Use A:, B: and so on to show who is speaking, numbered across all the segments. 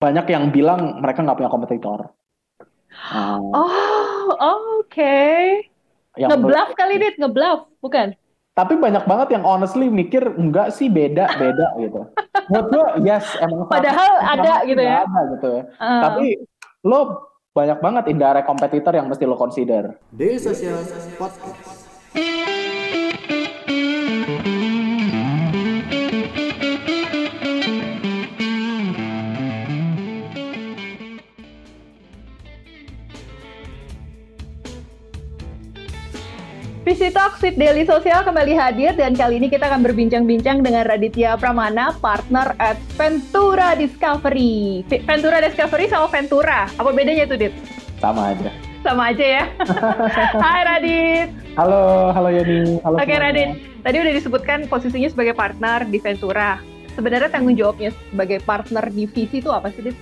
A: banyak yang bilang mereka nggak punya kompetitor.
B: Uh, oh, oke. Okay. Ngebluff kali dit, ngebluff, bukan?
A: Tapi banyak banget yang honestly mikir enggak sih beda beda gitu. Menurut gue yes emang.
B: Padahal ada gitu ya.
A: Ada gitu. Uh. Tapi lo banyak banget indirect kompetitor yang mesti lo consider. Desa Podcast.
B: Visi Talk with Daily Sosial kembali hadir dan kali ini kita akan berbincang-bincang dengan Raditya Pramana, partner at Ventura Discovery. Ventura Discovery sama Ventura, apa bedanya tuh, Dit?
A: Sama aja.
B: Sama aja ya. Hai Radit.
A: Halo, halo Yani. Halo
B: Oke okay, Radit, tadi udah disebutkan posisinya sebagai partner di Ventura. Sebenarnya tanggung jawabnya sebagai partner divisi itu apa sih, Dit?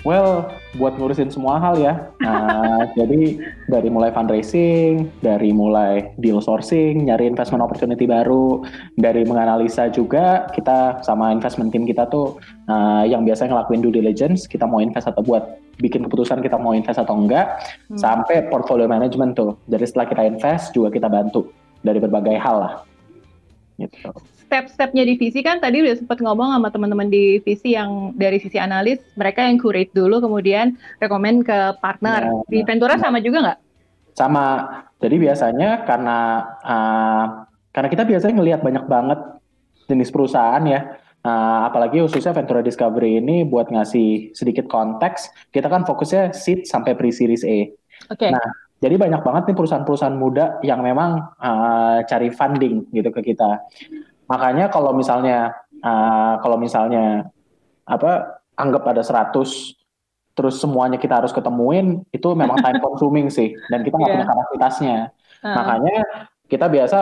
A: Well, buat ngurusin semua hal ya. Nah, jadi dari mulai fundraising, dari mulai deal sourcing, nyari investment opportunity baru, dari menganalisa juga kita sama investment team kita tuh uh, yang biasanya ngelakuin due diligence, kita mau invest atau buat bikin keputusan kita mau invest atau enggak, hmm. sampai portfolio management tuh. Jadi setelah kita invest juga kita bantu dari berbagai hal lah.
B: Gitu step-stepnya divisi kan tadi udah sempat ngomong sama teman-teman divisi yang dari sisi analis, mereka yang curate dulu kemudian rekomend ke partner. Nah, di Ventura nah, sama juga nggak?
A: Sama. Jadi biasanya karena uh, karena kita biasanya ngelihat banyak banget jenis perusahaan ya. Uh, apalagi khususnya Ventura Discovery ini buat ngasih sedikit konteks, kita kan fokusnya seed sampai pre-series A. Oke. Okay. Nah, jadi banyak banget nih perusahaan-perusahaan muda yang memang uh, cari funding gitu ke kita. Makanya kalau misalnya uh, kalau misalnya apa anggap ada 100 terus semuanya kita harus ketemuin itu memang time consuming sih dan kita nggak yeah. punya kapasitasnya. Uh. Makanya kita biasa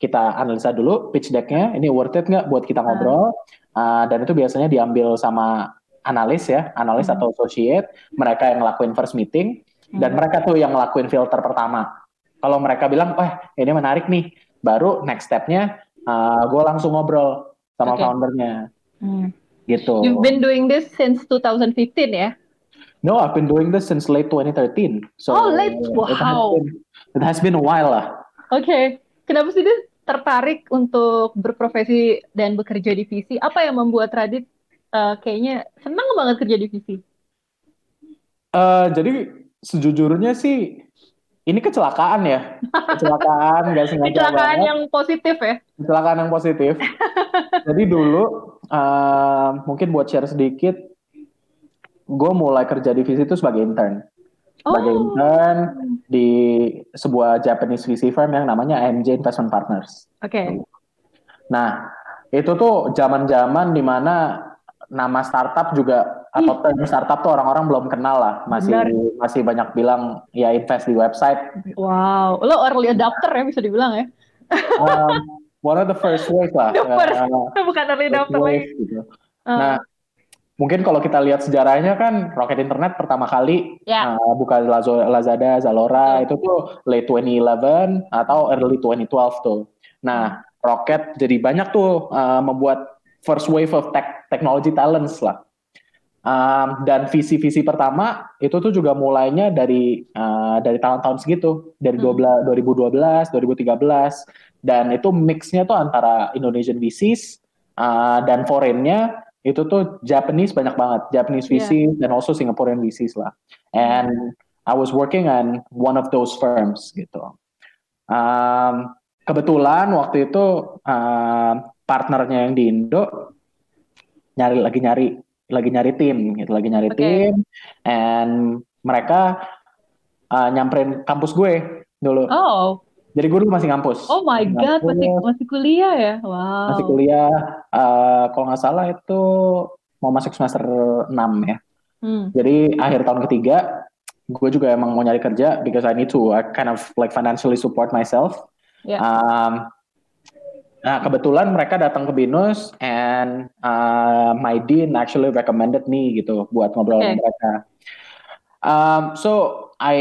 A: kita analisa dulu pitch decknya ini worth it nggak buat kita ngobrol uh. Uh, dan itu biasanya diambil sama analis ya analis uh. atau associate mereka yang ngelakuin first meeting dan mereka tuh yang ngelakuin filter pertama. Kalau mereka bilang, wah ini menarik nih, baru next stepnya uh, ah, gue langsung ngobrol sama okay. foundernya. Hmm. Gitu.
B: You've been doing this since 2015 ya?
A: No, I've been doing this since late 2013.
B: So oh, late. Wow.
A: It has been, it has been a while lah.
B: Oke. Okay. Kenapa sih dia tertarik untuk berprofesi dan bekerja di VC? Apa yang membuat Radit uh, kayaknya senang banget kerja di VC?
A: Uh, jadi sejujurnya sih ini kecelakaan ya kecelakaan nggak sengaja
B: kecelakaan banget. yang positif ya
A: kecelakaan yang positif jadi dulu uh, mungkin buat share sedikit gue mulai kerja di VC itu sebagai intern sebagai oh. intern di sebuah Japanese VC firm yang namanya AMJ Investment Partners
B: oke okay.
A: nah itu tuh zaman-zaman di mana nama startup juga atau term startup tuh orang-orang belum kenal lah masih Benar. masih banyak bilang ya invest di website
B: wow lo early adopter ya bisa dibilang ya
A: um, one of the first ways lah
B: the first, uh, bukan early adopter lagi gitu.
A: uh. nah mungkin kalau kita lihat sejarahnya kan rocket internet pertama kali yeah. uh, buka Lazada Zalora yeah. itu tuh late 2011 atau early 2012 tuh nah rocket jadi banyak tuh uh, membuat first wave of tech, technology talents lah. Um, dan visi-visi pertama itu tuh juga mulainya dari uh, dari tahun-tahun segitu dari hmm. 12, 2012 2013 dan itu mixnya tuh antara Indonesian VCs uh, dan foreignnya itu tuh Japanese banyak banget Japanese VCs yeah. dan also Singaporean VCs lah and I was working on one of those firms gitu um, kebetulan waktu itu uh, partnernya yang di Indo nyari lagi nyari lagi nyari tim gitu. Lagi nyari okay. tim and mereka uh, nyamperin kampus gue dulu.
B: Oh.
A: Jadi gue dulu masih ngampus.
B: Oh my god masih masih kuliah ya? Wow.
A: Masih kuliah. Uh, kalau nggak salah itu mau masuk semester 6 ya. Hmm. jadi akhir tahun ketiga gue juga emang mau nyari kerja because I need to I kind of like financially support myself. Yeah. um, Nah, kebetulan mereka datang ke Binus and uh, my dean actually recommended me gitu buat ngobrol okay. sama mereka. Um, so I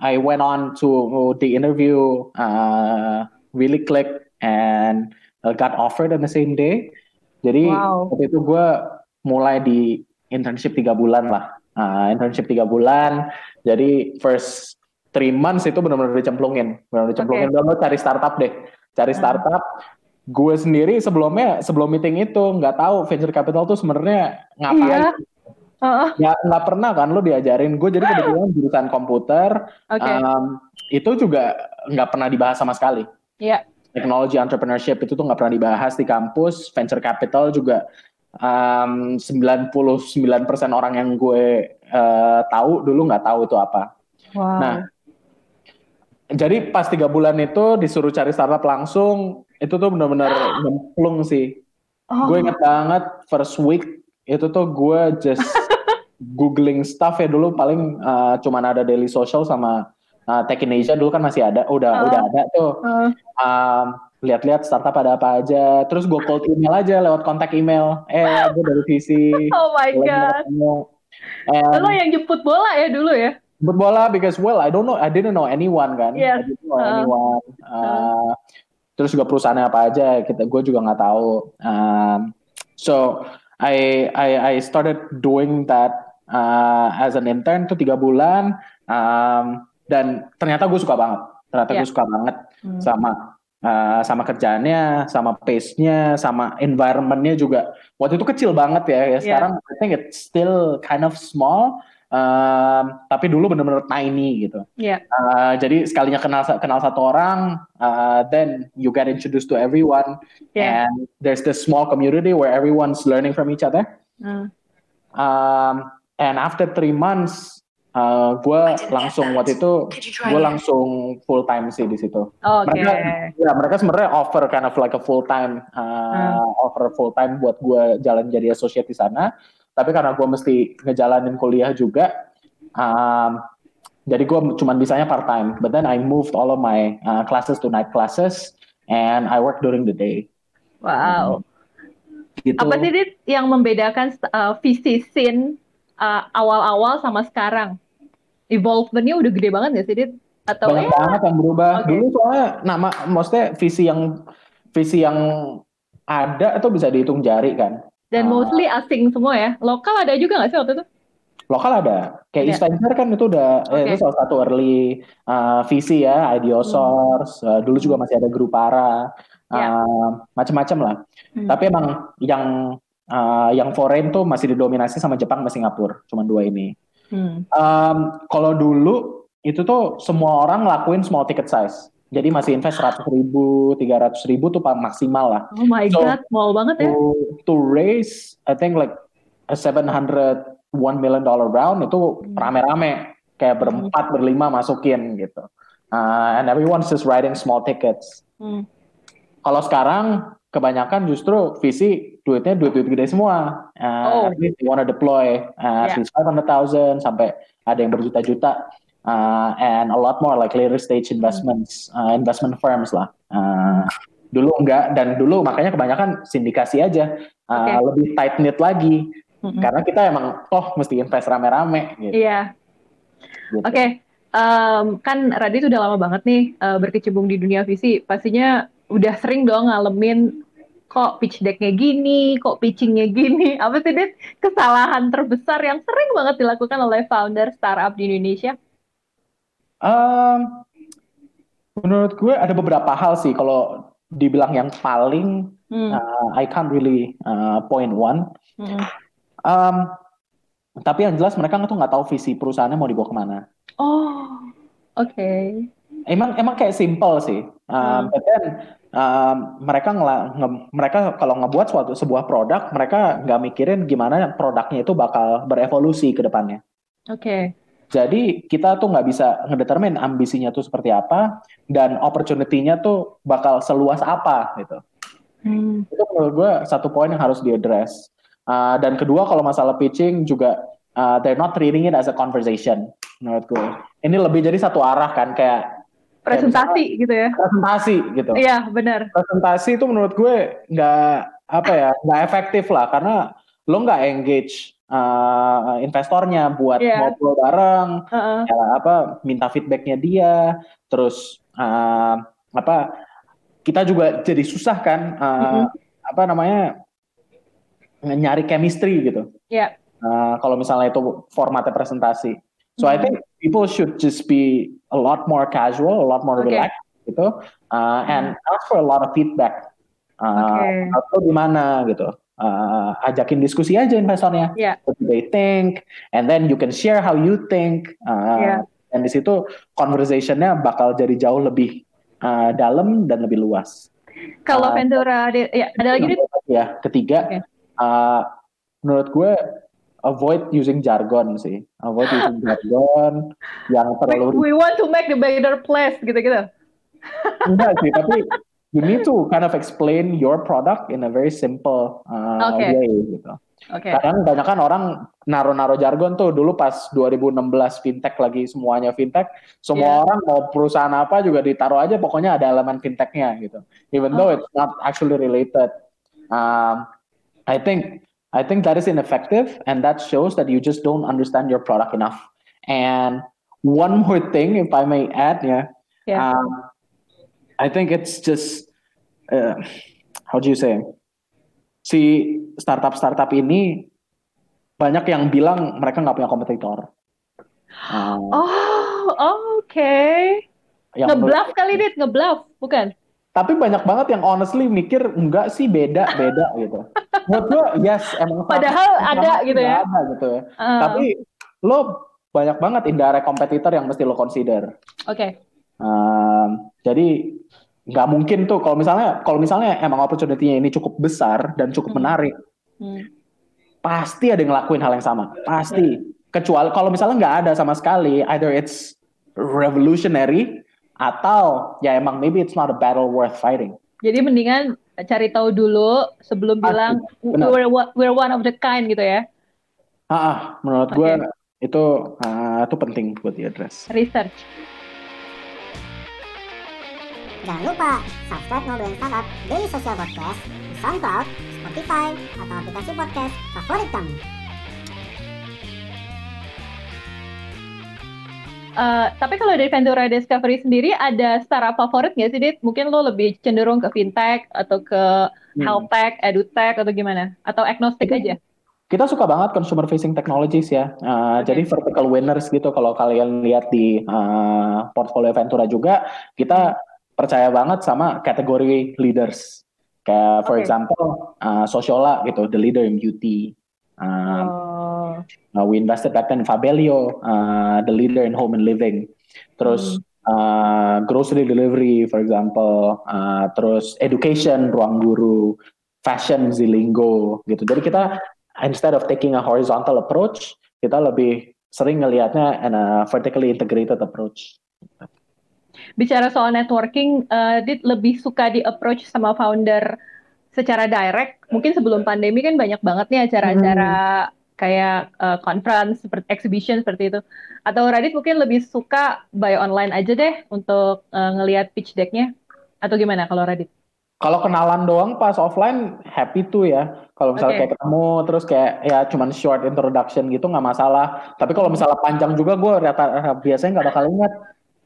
A: I went on to the interview, uh, really clicked and got offered on the same day. Jadi wow. waktu itu gue mulai di internship tiga bulan lah. Uh, internship tiga bulan. Jadi first three months itu benar-benar dicemplungin, benar-benar dicemplungin. Okay. Lo cari startup deh, cari hmm. Gue sendiri sebelumnya sebelum meeting itu nggak tahu venture capital tuh sebenarnya ngapain. Iya. Uh. Nggak, nggak pernah kan lo diajarin. Gue jadi kebetulan jurusan komputer. Okay. Um, itu juga nggak pernah dibahas sama sekali.
B: Iya. Yeah.
A: Teknologi entrepreneurship itu tuh nggak pernah dibahas di kampus. Venture capital juga um, 99% orang yang gue uh, tahu dulu nggak tahu itu apa.
B: Wow. Nah,
A: jadi pas tiga bulan itu disuruh cari startup langsung, itu tuh benar-benar nyemplung sih. Oh. Gue inget banget first week itu tuh gue just googling stuff ya dulu paling uh, cuman ada Daily Social sama uh, Tech in Asia dulu kan masih ada, udah uh. udah ada tuh. Uh. Um, lihat-lihat startup ada apa aja. Terus gue cold email aja lewat kontak email. Eh, gue dari visi.
B: Oh my god. And, Lo yang jemput bola ya dulu ya?
A: Jemput bola because well I don't know I didn't know anyone kan.
B: Yeah.
A: I didn't know uh. anyone. Uh, uh. Terus juga perusahaannya apa aja kita gue juga nggak tahu. Um, so I I I started doing that uh, as an intern tuh tiga bulan. Um, dan ternyata gue suka banget. Ternyata yeah. gue suka banget hmm. sama Uh, sama kerjaannya, sama pace-nya, sama environment-nya juga. Waktu itu kecil banget ya. ya iya. sekarang yeah. I think it's still kind of small. Um, tapi dulu benar-benar tiny gitu.
B: Yeah.
A: Uh, jadi sekalinya kenal kenal satu orang, uh, then you get introduced to everyone, yeah. and there's this small community where everyone's learning from each other. Mm. Um, and after three months, Uh, gue langsung waktu itu gue langsung full time sih di situ.
B: Okay.
A: Mereka ya mereka sebenarnya offer kind of like a full time uh, hmm. offer full time buat gue jalan jadi associate di sana. Tapi karena gue mesti ngejalanin kuliah juga, um, jadi gue cuma bisanya part time. But then I moved all of my uh, classes to night classes and I work during the day.
B: Wow. Gitu. Apa sih yang membedakan uh, visi sin uh, awal-awal sama sekarang? evolvementnya udah gede banget ya sih Dit?
A: Atau banyak ya? banget yang berubah. Okay. Dulu soalnya nama maksudnya visi yang visi yang ada itu bisa dihitung jari kan.
B: Dan uh, mostly asing semua ya. Lokal ada juga nggak sih waktu itu?
A: Lokal ada. Kayak Venture kan itu udah okay. eh, itu salah satu early uh, visi ya, Ideo Source. Hmm. Uh, dulu juga masih ada Grupara. Uh, yeah. macam-macam lah. Hmm. Tapi emang yang uh, yang foreign tuh masih didominasi sama Jepang sama Singapura, cuma dua ini. Hmm. Um, kalau dulu itu tuh semua orang ngelakuin small ticket size. Jadi masih invest seratus ribu, tiga ratus ribu tuh maksimal lah.
B: Oh my so, god, small banget ya.
A: To, to raise, I think like a seven hundred one million dollar round itu hmm. rame-rame kayak berempat hmm. berlima masukin gitu. Uh, and everyone's just writing small tickets. Hmm. Kalau sekarang kebanyakan justru visi duitnya duit-duit gede semua. Uh, oh. At wanna deploy uh, yeah. five hundred thousand sampai ada yang berjuta-juta. Uh, and a lot more like later stage investments, uh, investment firms lah. Uh, dulu enggak dan dulu makanya kebanyakan sindikasi aja, uh, okay. lebih tight knit lagi. Mm-hmm. Karena kita emang toh mesti invest rame-rame.
B: Gitu. Iya. Gitu. Oke, okay. um, kan Radit udah lama banget nih uh, berkecimpung di dunia visi. Pastinya udah sering dong ngalamin kok pitch decknya gini, kok pitchingnya gini. Apa sih, Dit? Kesalahan terbesar yang sering banget dilakukan oleh founder startup di Indonesia?
A: Um, menurut gue ada beberapa hal sih. Kalau dibilang yang paling, hmm. uh, I can't really uh, point one. Hmm. Um, tapi yang jelas mereka tuh nggak tahu visi perusahaannya mau dibawa ke mana.
B: Oh, oke. Okay.
A: Emang emang kayak simple sih. Um, hmm. But then uh, mereka ngela, nge, mereka kalau ngebuat suatu sebuah produk, mereka nggak mikirin gimana produknya itu bakal berevolusi ke depannya.
B: Oke. Okay.
A: Jadi kita tuh nggak bisa ngedetermin ambisinya tuh seperti apa dan opportunity-nya tuh bakal seluas apa gitu. Hmm. Itu menurut gue satu poin yang harus diadres. Uh, dan kedua kalau masalah pitching juga uh, they're not treating it as a conversation menurut gue. Ini lebih jadi satu arah kan kayak
B: presentasi ya, gitu ya
A: presentasi gitu
B: iya benar
A: presentasi itu menurut gue nggak apa ya nggak efektif lah karena lo nggak engage uh, investornya buat yeah. ngobrol bareng uh -uh. ya apa minta feedbacknya dia terus uh, apa kita juga jadi susah kan uh, mm -hmm. apa namanya nyari chemistry gitu
B: yeah.
A: Uh, kalau misalnya itu formatnya presentasi. So I
B: Hmm.
A: think people should just be a lot more casual, a lot more
B: Oke.
A: relaxed gitu, uh, and ask for a lot of feedback. Uh,
B: Oke.
A: Atau di mana gitu. Uh, ajakin diskusi aja investornya.
B: Ya.
A: What do they think? And then you can share how you think. Uh,
B: Iya.
A: Dan di situ conversationnya bakal jadi jauh lebih uh, dalam dan lebih luas.
B: Kalau
A: Uh,
B: Ventura, ya ada lagi dit?
A: Ya, ketiga,
B: Oke.
A: uh, menurut gue avoid using jargon sih. Avoid using jargon yang
B: We,
A: terlalu
B: we want to make the better place gitu-gitu.
A: enggak sih, tapi you need to kind of explain your product in a very simple uh,
B: Oke.
A: way gitu.
B: Oke.
A: Kadang banyak kan orang naro-naro jargon tuh dulu pas 2016 fintech lagi semuanya fintech, semua
B: Iya.
A: orang mau perusahaan apa juga ditaruh aja pokoknya ada elemen fintechnya gitu. Even though
B: Oh.
A: it's not actually related. Um, I think I think that is ineffective and that shows that you just don't understand your product enough. And one more thing, if I may add, yeah,
B: Ya.
A: um, I think it's just uh, how do you say? Si startup-startup ini banyak yang bilang mereka nggak punya kompetitor. Uh,
B: Oh, oke.
A: menurut-
B: Ngebluff kali dit, ngebluff, bukan?
A: tapi banyak banget yang honestly mikir enggak sih beda beda gitu. Menurut gua yes emang
B: Padahal
A: sama-
B: ada gitu ya.
A: Ada gitu ya.
B: Ah,
A: Tapi lo banyak banget indirect kompetitor yang mesti lo consider.
B: Oke.
A: Um, jadi nggak mungkin tuh kalau misalnya kalau misalnya emang opportunity-nya ini cukup besar dan cukup
B: Hmm.
A: menarik,
B: Hmm.
A: pasti ada yang ngelakuin hal yang sama. Pasti. Kecuali kalau misalnya nggak ada sama sekali, either it's revolutionary atau ya emang maybe it's not a battle worth fighting.
B: Jadi mendingan cari tahu dulu sebelum
A: Pasti,
B: bilang we're, we're one of the kind gitu ya.
A: Ah, menurut gue
B: Oke.
A: itu ah, itu penting buat diadres.
B: Research.
C: Jangan lupa subscribe Ngobrolin Startup Daily Social Podcast di SoundCloud, Spotify, atau aplikasi podcast favorit kamu.
B: Eh, tapi kalau dari Ventura Discovery sendiri ada startup favorit nggak sih, Dit? Mungkin lo lebih cenderung ke fintech atau ke
A: Hmm.
B: health tech, edutech atau gimana? Atau agnostik aja?
A: Kita suka banget consumer facing technologies ya. Ah,
B: Oke.
A: Jadi vertical winners gitu kalau kalian lihat di ah, portfolio Ventura juga, kita percaya banget sama kategori leaders. Kayak for example ah, Sociola gitu, the leader in beauty. Ah,
B: Oh.
A: Uh, we invested back then in Fabelio, uh, the leader in home and living. Terus uh, grocery delivery, for example. Uh, terus education, ruang guru, fashion, Zilingo, gitu. Jadi kita instead of taking a horizontal approach, kita lebih sering ngelihatnya in a vertically integrated approach.
B: Bicara soal networking, eh, Dit lebih suka di approach sama founder secara direct. Mungkin sebelum pandemi kan banyak banget nih acara-acara kayak eh, conference, seperti exhibition seperti itu. Atau Radit mungkin lebih suka buy online aja deh untuk eh, ngelihat pitch deck-nya. Atau gimana kalau Radit?
A: Kalau kenalan doang pas offline happy tuh ya. Kalau misalnya
B: Oke.
A: kayak ketemu terus kayak ya cuman short introduction gitu nggak masalah. Tapi kalau misalnya panjang juga gue rata biasanya nggak bakal ingat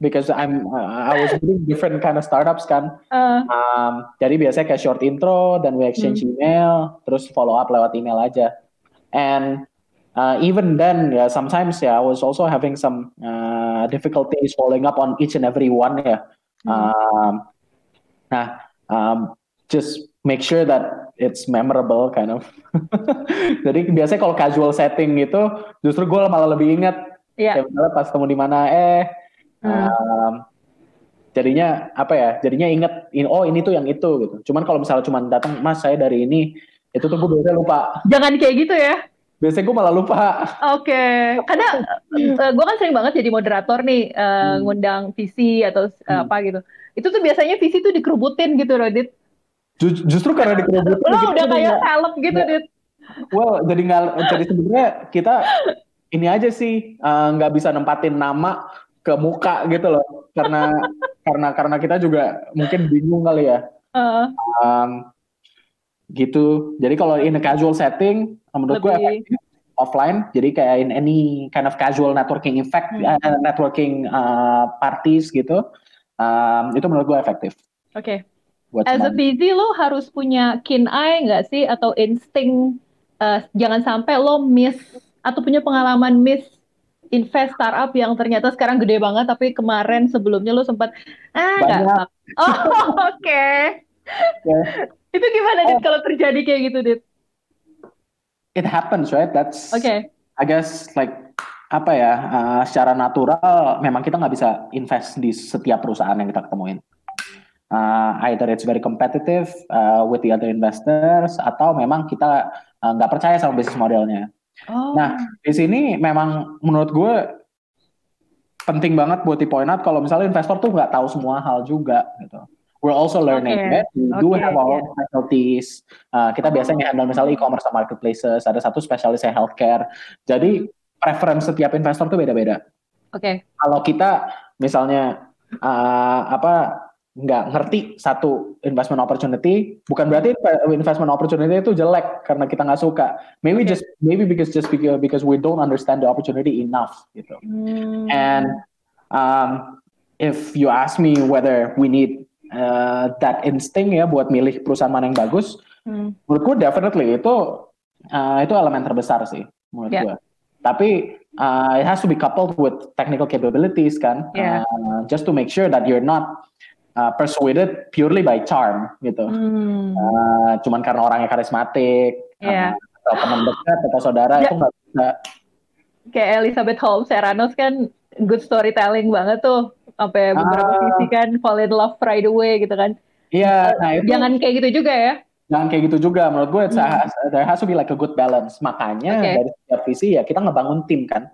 A: because I'm I was doing different kind of startups kan.
B: Eh,
A: Um, jadi biasanya kayak short intro dan we exchange email terus follow up lewat email aja. And uh, even then ya sometimes ya I was also having some uh, difficulties following up on each and every one ya. Um, nah um, just make sure that it's memorable kind of. Jadi biasanya kalau casual setting gitu, justru gue malah lebih ingat. Kayak misalnya pas ketemu di mana, eh,
B: Hmm.
A: um, jadinya apa ya? Jadinya inget, in, oh ini tuh yang itu gitu. Cuman kalau misalnya cuman datang, mas saya dari ini, itu tuh gue biasanya lupa.
B: Jangan kayak gitu ya.
A: Biasanya gue malah lupa.
B: Oke, karena gue kan sering banget jadi moderator nih, eh,
A: Hmm.
B: ngundang visi atau eh,
A: Hmm.
B: apa gitu. Itu tuh biasanya visi tuh dikerubutin gitu, Radit.
A: Ju- justru karena dikerubutin.
B: Lo
A: gitu,
B: udah kayak salep gitu, Dit.
A: Well, jadi nggak, jadi sebenarnya kita ini aja sih eh, nggak bisa nempatin nama ke muka gitu loh, karena karena karena kita juga mungkin bingung kali ya,
B: Eh,
A: Um, gitu. Jadi kalau in a casual setting, menurut gue efektif offline. Jadi kayak in any kind of casual networking effect,
B: Hmm.
A: eh, networking uh, parties gitu, um, itu menurut gue efektif.
B: Oke.
A: Buat
B: As a
A: cuman-
B: busy lo harus punya keen eye nggak sih atau insting eh, jangan sampai lo miss atau punya pengalaman miss invest startup yang ternyata sekarang gede banget tapi kemarin sebelumnya lo sempat ah nggak oh oke
A: Ya.
B: itu gimana dit kalau terjadi kayak gitu dit
A: It happens, right? That's
B: oke
A: I guess like apa ya uh, secara natural memang kita nggak bisa invest di setiap perusahaan yang kita ketemuin. Uh, either it's very competitive uh, with the other investors atau memang kita uh, nggak percaya sama bisnis modelnya.
B: Oh
A: Nah, di sini memang menurut gue penting banget buat di point out kalau misalnya investor tuh nggak tahu semua hal juga gitu. We're also learning,
B: Oke.
A: right? We do
B: Oke,
A: have our own specialties. Uh, kita
B: Oh.
A: biasanya handle misalnya e-commerce sama marketplaces. Ada satu spesialisnya healthcare. Jadi preference setiap investor tuh beda-beda.
B: oke
A: Kalau kita misalnya uh, apa nggak ngerti satu investment opportunity, bukan berarti investment opportunity itu jelek karena kita nggak suka. Maybe
B: Oke.
A: just maybe because just because, because we don't understand the opportunity enough gitu.
B: Hmm.
A: And um, if you ask me whether we need uh, that instinct ya buat milih perusahaan mana yang bagus,
B: Hmm.
A: menurutku definitely itu uh, itu elemen terbesar sih menurut
B: Yeah.
A: gue. Tapi uh, it has to be coupled with technical capabilities kan,
B: Yeah.
A: Uh, just to make sure that you're not uh, persuaded purely by charm gitu.
B: Hmm.
A: Uh, cuman karena orangnya karismatik,
B: Yeah.
A: uh, atau teman dekat atau saudara
B: Ya.
A: itu nggak bisa.
B: kayak Elizabeth Holmes Serranos kan good storytelling banget tuh sampai beberapa
A: Ah.
B: visi kan fall in love right away gitu kan
A: Iya, nah itu
B: jangan kayak gitu juga ya
A: Jangan kayak gitu juga. Menurut gue,
B: Hmm.
A: there has to be like a good balance. Makanya
B: Oke.
A: dari setiap visi ya kita ngebangun tim kan.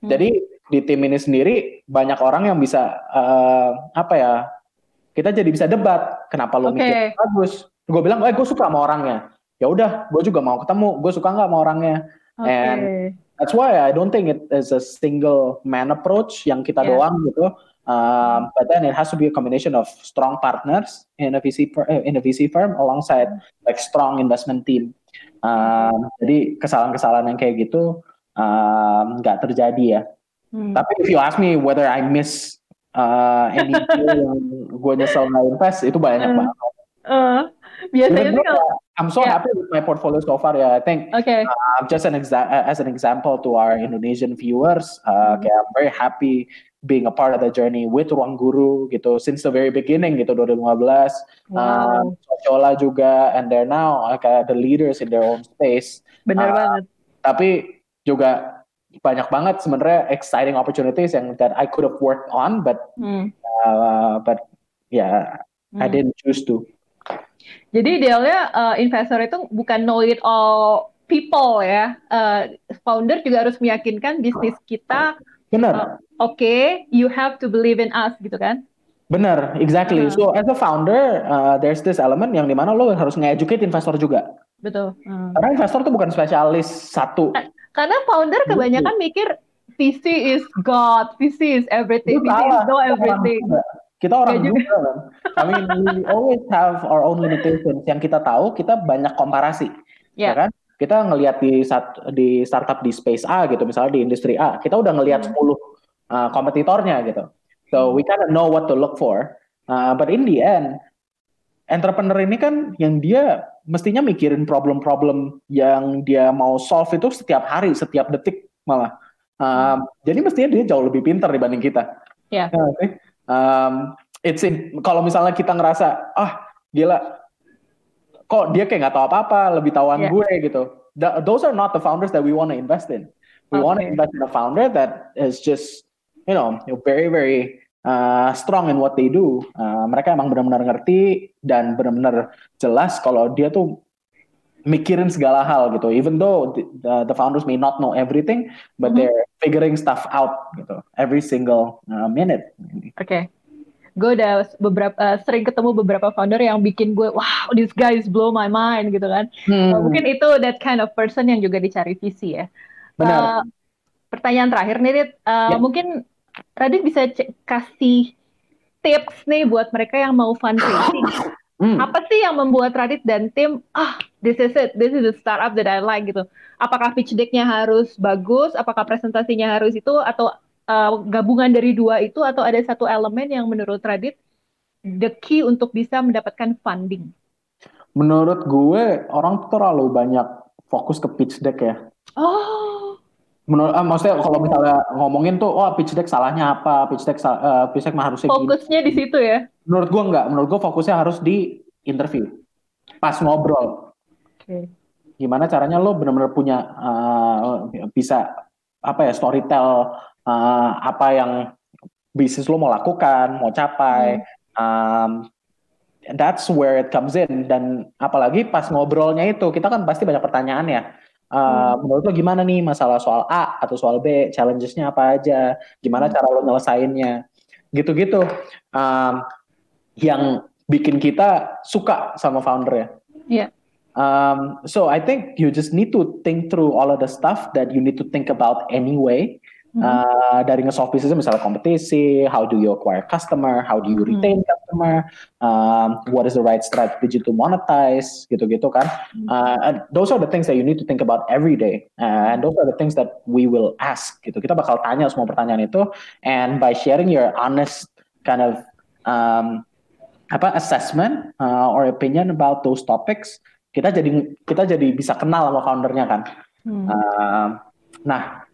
B: Hmm.
A: Jadi di tim ini sendiri banyak orang yang bisa eh, apa ya? Kita jadi bisa debat. Kenapa lo
B: Oke.
A: mikir bagus? Gue bilang, eh gue suka sama orangnya. Ya udah, gue juga mau ketemu. Gue suka nggak sama orangnya.
B: oke
A: And- That's why I don't think it is a single man approach yang kita
B: Yeah.
A: doang gitu. Um, but then it has to be a combination of strong partners in a VC eh, in a VC firm alongside like strong investment team. Um, jadi kesalahan-kesalahan yang kayak gitu um, nggak terjadi ya.
B: Hmm.
A: Tapi if you ask me whether I miss uh, any deal yang gue nyesel nggak invest itu banyak
B: Hmm.
A: banget.
B: Eh, biasanya sih kalau
A: I'm so
B: Yeah.
A: happy with my portfolio so far ya. I think
B: oke
A: uh, just an exa- uh, as an example to our Indonesian viewers, uh,
B: Hmm.
A: kayak I'm very happy being a part of the journey with Ruang Guru gitu since the very beginning gitu 2015.
B: wow
A: Um, Sociola juga and they're now uh, kayak the leaders in their own space.
B: bener
A: uh,
B: banget
A: Tapi juga banyak banget sebenarnya exciting opportunities yang that I could have worked on but
B: Hmm.
A: uh, but yeah I
B: Hmm.
A: didn't choose to.
B: Jadi idealnya eh, investor itu bukan know it all people ya. Eh, founder juga harus meyakinkan bisnis kita,
A: Benar.
B: oke, you have to believe in us gitu kan?
A: Benar, exactly.
B: Uh.
A: So as a founder, uh, there's this element yang di mana lo harus nge-educate investor juga.
B: Betul. Hmm.
A: Karena investor tuh bukan spesialis satu.
B: Karena founder kebanyakan mikir VC is God, VC is everything, VC is know
A: Kita orang
B: everything.
A: Kita orang
B: Nggak juga.
A: juga kan. I mean, we always have our own limitations. Yang kita tahu, kita banyak komparasi.
B: Ya.
A: Ya kan? Kita ngelihat di di startup di space A gitu, misalnya di industri A, kita udah ngelihat
B: Hmm.
A: 10 uh, kompetitornya gitu. So we kind of know what to look for. Uh, but in the end, entrepreneur ini kan yang dia mestinya mikirin problem-problem yang dia mau solve itu setiap hari, setiap detik malah. Um, jadi mestinya dia jauh lebih pintar dibanding kita.
B: Ya.
A: nggak sih? Um, it's in, kalau misalnya kita ngerasa ah gila, kok dia kayak nggak tahu apa-apa, lebih tahuan
B: Yeah.
A: gue gitu. Th- those are not the founders that we want to invest in. We want to
B: Okay.
A: invest in a founder that is just you know very very uh, strong in what they do. Uh, mereka emang benar-benar ngerti dan benar-benar jelas kalau dia tuh mikirin segala hal gitu. Even though the, the, the founders may not know everything, but
B: Mhm.
A: they're figuring stuff out gitu every single uh, minute.
B: Oke. Gue udah beberapa eh, sering ketemu beberapa founder yang bikin gue wow this guy is blow my mind gitu kan.
A: Hmm,
B: Eh, mungkin itu that kind of person yang juga dicari visi ya.
A: benar.
B: Eh, pertanyaan terakhir nih, Dit. Eh,
A: Ya.
B: Mungkin Radit bisa kasih tips nih buat mereka yang mau fundraising.
A: Hmm.
B: Apa sih yang membuat Radit dan tim, ah, this is it, this is the startup that I like gitu. Apakah pitch deck-nya harus bagus, apakah presentasinya harus itu, atau eh, gabungan dari dua itu, atau ada satu elemen yang menurut Radit the key untuk bisa mendapatkan funding?
A: Menurut gue orang terlalu banyak fokus ke pitch deck ya.
B: Oh,
A: menurut uh, maksudnya kalau misalnya ngomongin tuh oh pitch deck salahnya apa? Pitch deck uh, pitch deck mah harusnya
B: fokusnya gini. di situ ya?
A: Menurut gua enggak. Menurut gua fokusnya harus di interview. Pas ngobrol. Okay. gimana caranya lo benar-benar punya uh, bisa apa ya storytell uh, apa yang bisnis lo mau lakukan mau capai hmm. um, that's where it comes in. Dan apalagi pas ngobrolnya itu kita kan pasti banyak pertanyaan ya Uh, hmm. Menurut lo gimana nih masalah soal A atau soal B, challengesnya apa aja, gimana hmm. cara lo nyelesainnya, gitu-gitu. Um, yang bikin kita suka sama founder ya.
B: Yeah.
A: Um, so I think you just need to think through all of the stuff that you need to think about anyway. Uh, dari nge-solve business misalnya kompetisi, how do you acquire customer, how do you hmm. retain customer, um, what is the right strategy to monetize, gitu-gitu kan. Hmm. Uh, and those are the things that you need to think about every day, uh, and those are the things that we will ask. Gitu, kita bakal tanya semua pertanyaan itu, and by sharing your honest kind of um, apa assessment uh, or opinion about those topics, kita jadi kita jadi bisa kenal sama foundernya kan. Hmm. Uh, nah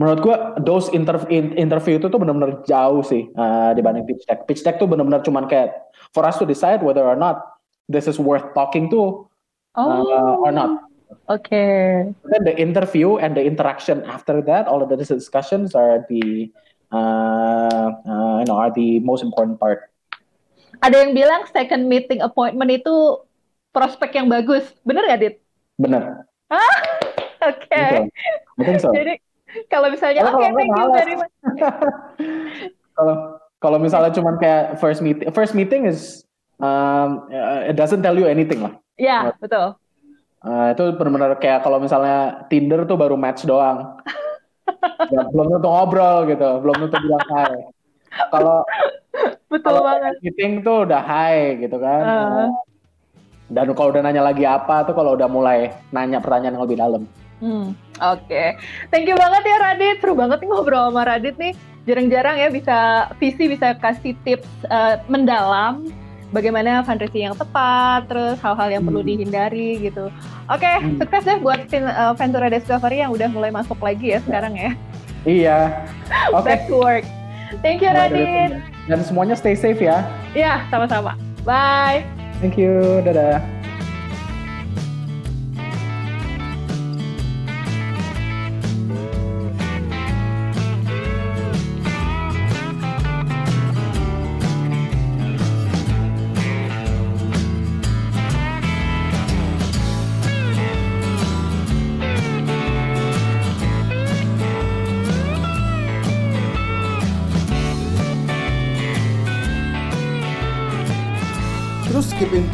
A: menurut gua those interv interview itu tuh benar-benar jauh sih uh, dibanding pitch deck. Pitch deck tuh benar-benar cuman kayak for us to decide whether or not this is worth talking to uh, oh. or not.
B: Okay.
A: Then the interview and the interaction after that, all of the discussions are the uh, uh, you know are the most important part.
B: Ada yang bilang second meeting appointment itu prospek yang bagus, bener gak Dit?
A: Bener.
B: Ah, oke. Okay.
A: Betul. So.
B: Jadi kalau misalnya oke okay, thank you much.
A: Kalau kalau misalnya cuman kayak first meeting, first meeting is um, it doesn't tell you anything lah.
B: Iya, yeah, betul.
A: Uh, itu benar-benar kayak kalau misalnya Tinder tuh baru match doang. ya, belum tentu ngobrol gitu, belum tentu bilang hai. Kalau
B: betul kalau banget.
A: Meeting tuh udah hai gitu kan. Uh. Dan kalau udah nanya lagi apa tuh kalau udah mulai nanya pertanyaan yang lebih dalam.
B: Hmm, Oke, okay. thank you banget ya Radit. Seru banget nih ngobrol sama Radit nih. Jarang-jarang ya bisa visi bisa kasih tips uh, mendalam bagaimana fundraising yang tepat, terus hal-hal yang hmm. perlu dihindari gitu. Oke, okay, hmm. sukses deh buat uh, Ventura Discovery yang udah mulai masuk lagi ya sekarang ya.
A: Iya.
B: Oke. Okay. Back to work. Thank you Radit.
A: Dan semuanya stay safe ya.
B: Iya, sama-sama. Bye.
A: Thank you. Dadah.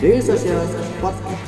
D: Daily Social Podcast.